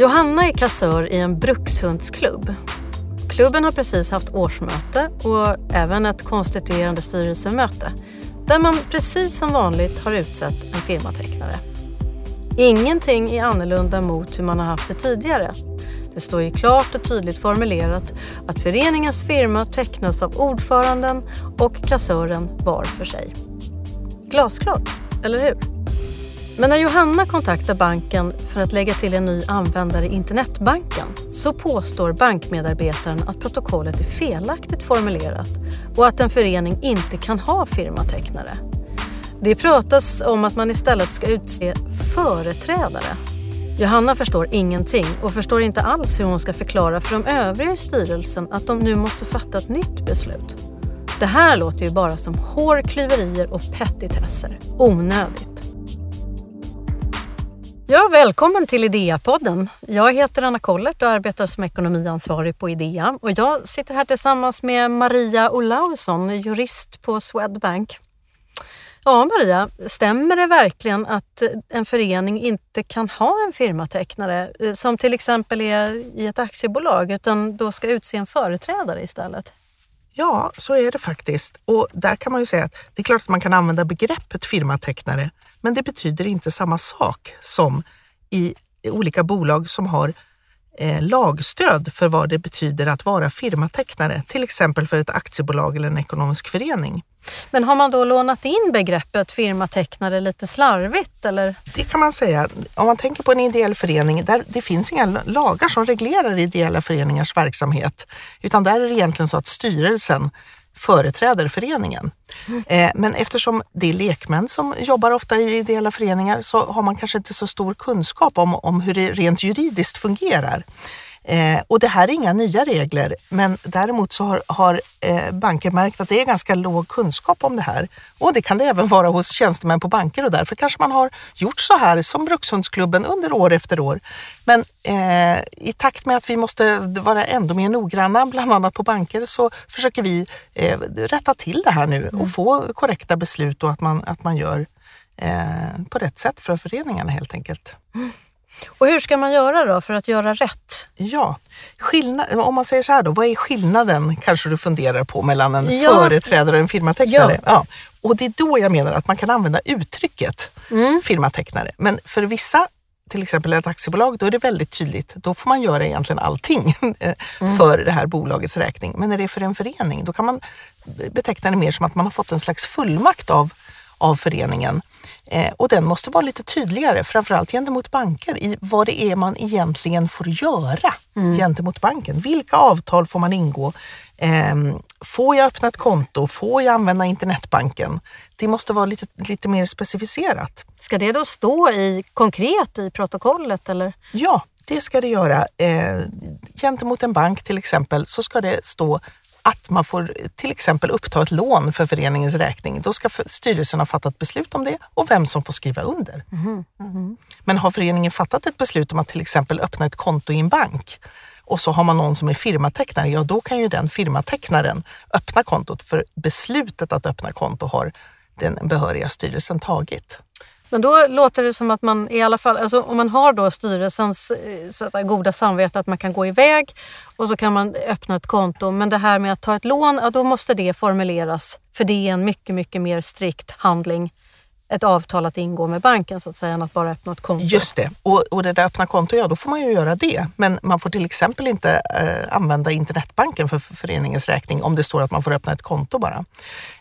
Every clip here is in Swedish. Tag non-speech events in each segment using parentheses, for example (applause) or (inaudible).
Johanna är kassör i en brukshundsklubb. Klubben har precis haft årsmöte och även ett konstituerande styrelsemöte där man precis som vanligt har utsett en firmatecknare. Ingenting är annorlunda mot hur man har haft det tidigare. Det står ju klart och tydligt formulerat att föreningens firma tecknas av ordföranden och kassören var för sig. Glasklart, eller hur? Men när Johanna kontaktar banken för att lägga till en ny användare i internetbanken så påstår bankmedarbetaren att protokollet är felaktigt formulerat och att en förening inte kan ha firmatecknare. Det pratas om att man istället ska utse företrädare. Johanna förstår ingenting och förstår inte alls hur hon ska förklara för de övriga i styrelsen att de nu måste fatta ett nytt beslut. Det här låter ju bara som hårklyverier och petitesser. Onödigt. Ja, välkommen till Idea-podden. Jag heter Anna Kollert och arbetar som ekonomiansvarig på Idea. Och jag sitter här tillsammans med Maria Olausson, jurist på Swedbank. Ja, Maria, stämmer det verkligen att en förening inte kan ha en firmatecknare eh, som till exempel är i ett aktiebolag utan då ska utse en företrädare istället? Ja, så är det faktiskt. Och där kan man ju säga att det är klart att man kan använda begreppet firmatecknare, men det betyder inte samma sak som i olika bolag som har eh, lagstöd för vad det betyder att vara firmatecknare, till exempel för ett aktiebolag eller en ekonomisk förening. Men har man då lånat in begreppet firmatecknare lite slarvigt? Eller? Det kan man säga. Om man tänker på en ideell förening, där det finns inga lagar som reglerar ideella föreningars verksamhet, utan där är det egentligen så att styrelsen företräder föreningen. Mm. Eh, men eftersom det är lekmän som jobbar ofta i ideella föreningar så har man kanske inte så stor kunskap om, om hur det rent juridiskt fungerar. Eh, och det här är inga nya regler, men däremot så har, har eh, banker märkt att det är ganska låg kunskap om det här. Och det kan det även vara hos tjänstemän på banker och därför kanske man har gjort så här som Brukshundsklubben under år efter år. Men eh, i takt med att vi måste vara ändå mer noggranna, bland annat på banker, så försöker vi eh, rätta till det här nu och mm. få korrekta beslut och att man, att man gör eh, på rätt sätt för föreningarna helt enkelt. Mm. Och hur ska man göra då för att göra rätt? Ja, skillnad, om man säger så här då, vad är skillnaden kanske du funderar på mellan en ja. företrädare och en firmatecknare? Ja. ja. Och det är då jag menar att man kan använda uttrycket mm. firmatecknare. Men för vissa till exempel ett aktiebolag, då är det väldigt tydligt. Då får man göra egentligen allting (laughs) mm. för det här bolagets räkning. Men när det är för en förening, då kan man beteckna det mer som att man har fått en slags fullmakt av, av föreningen Eh, och den måste vara lite tydligare, framförallt gentemot banker, i vad det är man egentligen får göra mm. gentemot banken. Vilka avtal får man ingå? Eh, får jag öppna ett konto? Får jag använda internetbanken? Det måste vara lite, lite mer specificerat. Ska det då stå i, konkret i protokollet? Eller? Ja, det ska det göra. Eh, gentemot en bank till exempel så ska det stå att man får till exempel uppta ett lån för föreningens räkning. Då ska styrelsen ha fattat beslut om det och vem som får skriva under. Mm. Mm. Men har föreningen fattat ett beslut om att till exempel öppna ett konto i en bank och så har man någon som är firmatecknare, ja då kan ju den firmatecknaren öppna kontot för beslutet att öppna konto har den behöriga styrelsen tagit. Men då låter det som att man i alla fall, alltså om man har då styrelsens eh, så säga, goda samvete att man kan gå iväg och så kan man öppna ett konto. Men det här med att ta ett lån, ja, då måste det formuleras för det är en mycket, mycket mer strikt handling ett avtal att ingå med banken så att säga, än att bara öppna ett konto. Just det, och, och det där öppna konto, ja då får man ju göra det. Men man får till exempel inte eh, använda internetbanken för föreningens räkning om det står att man får öppna ett konto bara.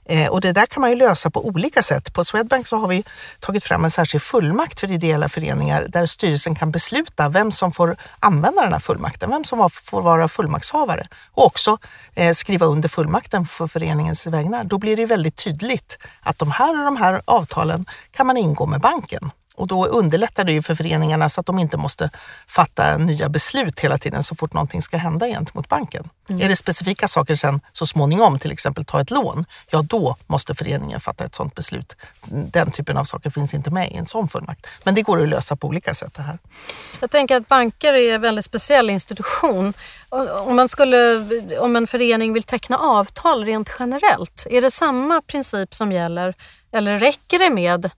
Eh, och det där kan man ju lösa på olika sätt. På Swedbank så har vi tagit fram en särskild fullmakt för ideella föreningar där styrelsen kan besluta vem som får använda den här fullmakten, vem som får vara fullmaktshavare och också eh, skriva under fullmakten för föreningens vägnar. Då blir det väldigt tydligt att de här och de här avtalen kan man ingå med banken. Och då underlättar det ju för föreningarna så att de inte måste fatta nya beslut hela tiden så fort någonting ska hända gentemot banken. Mm. Är det specifika saker sen så småningom, till exempel ta ett lån, ja då måste föreningen fatta ett sådant beslut. Den typen av saker finns inte med i en sån fullmakt. Men det går att lösa på olika sätt det här. Jag tänker att banker är en väldigt speciell institution. Om, man skulle, om en förening vill teckna avtal rent generellt, är det samma princip som gäller eller räcker det med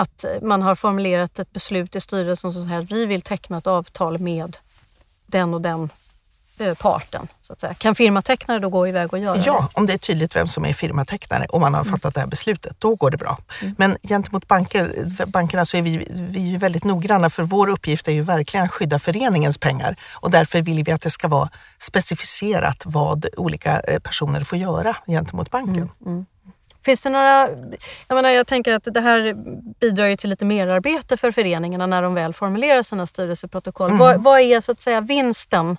att man har formulerat ett beslut i styrelsen som säger att vi vill teckna ett avtal med den och den eh, parten. Så att säga. Kan firmatecknare då gå iväg och göra Ja, det? om det är tydligt vem som är firmatecknare och man har Mm. fattat det här beslutet, då går det bra. Men gentemot banker, bankerna så är vi, vi är väldigt noggranna för vår uppgift är ju verkligen att skydda föreningens pengar och därför vill vi att det ska vara specificerat vad olika eh, personer får göra gentemot banken. Mm. Finns det några... Jag, menar, jag tänker att det här bidrar ju till lite merarbete för föreningarna när de väl formulerar sina styrelseprotokoll. Vad, vad är så att säga vinsten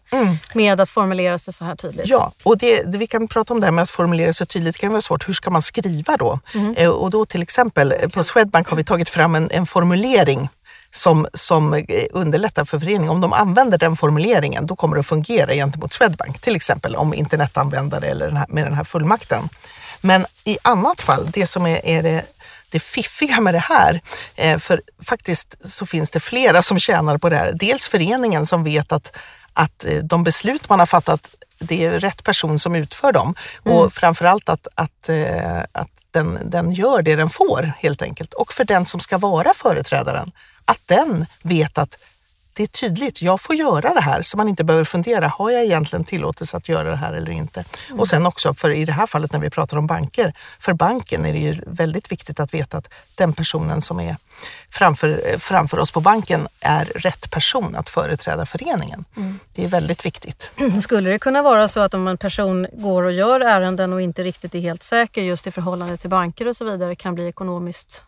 med att formulera sig så här tydligt? Ja, och det, det, vi kan prata om det här med att formulera sig tydligt. Det kan vara svårt. Hur ska man skriva då? Eh, och då till exempel eh, på Swedbank har vi tagit fram en, en formulering som, som eh, underlättar för föreningen. Om de använder den formuleringen då kommer det att fungera gentemot Swedbank. Till exempel om internetanvändare eller den här, med den här fullmakten. Men i annat fall, det som är, är det det fiffiga med det här, eh, för faktiskt så finns det flera som tjänar på det här. Dels föreningen som vet att, att eh, de beslut man har fattat, det är rätt person som utför dem. Och framförallt att, att, eh, att den, den gör det den får helt enkelt. Och för den som ska vara företrädaren, att den vet att det är tydligt, jag får göra det här så man inte behöver fundera, har jag egentligen tillåtelse att göra det här eller inte? Och sen också, för i det här fallet när vi pratar om banker, för banken är det ju väldigt viktigt att veta att den personen som är framför, framför oss på banken är rätt person att företräda föreningen. Det är väldigt viktigt. Skulle det kunna vara så att om en person går och gör ärenden och inte riktigt är helt säker just i förhållande till banker och så vidare kan bli ekonomiskt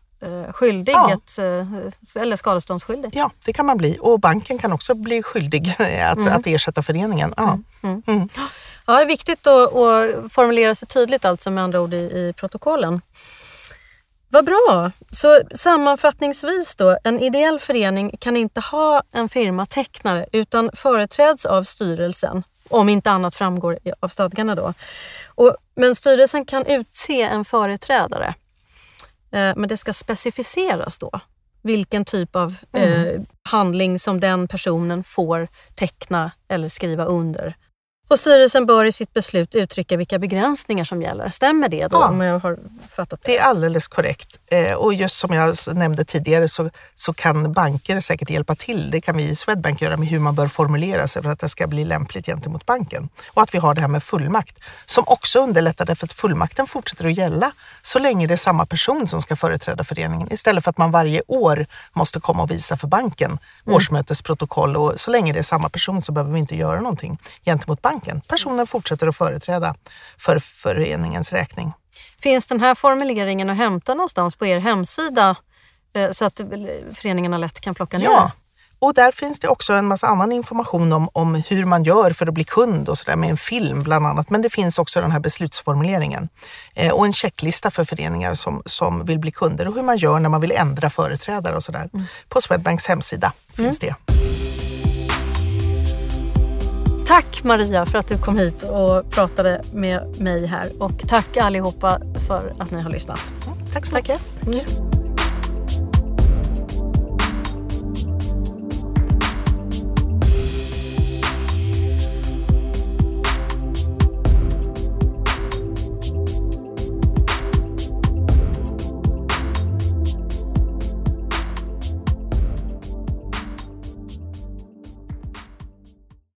skyldig Ja. ett, eh, eller skadeståndsskyldig? Ja, det kan man bli. Och banken kan också bli skyldig (laughs) att, att ersätta föreningen. Ja. Mm. Ja, det är viktigt att, att formulera sig tydligt alltså med andra ord i, i protokollen. Vad bra! Så sammanfattningsvis då, en ideell förening kan inte ha en firmatecknare utan företräds av styrelsen, om inte annat framgår av stadgarna då. Och, men styrelsen kan utse en företrädare. Eh, men det ska specificeras då vilken typ av eh, handling som den personen får teckna eller skriva under. Och styrelsen bör i sitt beslut uttrycka vilka begränsningar som gäller. Stämmer det då? Ja. Om jag har fattat det? Det är alldeles korrekt. Eh, och just som jag nämnde tidigare så, så kan banker säkert hjälpa till. Det kan vi i Swedbank göra med hur man bör formulera sig för att det ska bli lämpligt gentemot banken. Och att vi har det här med fullmakt som också underlättar därför att fullmakten fortsätter att gälla så länge det är samma person som ska företräda föreningen istället för att man varje år måste komma och visa för banken årsmötesprotokoll och så länge det är samma person så behöver vi inte göra någonting gentemot banken. Personen fortsätter att företräda för föreningens räkning. Finns den här formuleringen att hämta någonstans på er hemsida eh, så att föreningarna lätt kan plocka ner? Ja, och där finns det också en massa annan information om, om hur man gör för att bli kund och sådär med en film bland annat. Men det finns också den här beslutsformuleringen eh, och en checklista för föreningar som, som vill bli kunder och hur man gör när man vill ändra företrädare och sådär. På Swedbanks hemsida finns det. Tack Maria för att du kom hit och pratade med mig här och tack allihopa för att ni har lyssnat. Tack så mycket.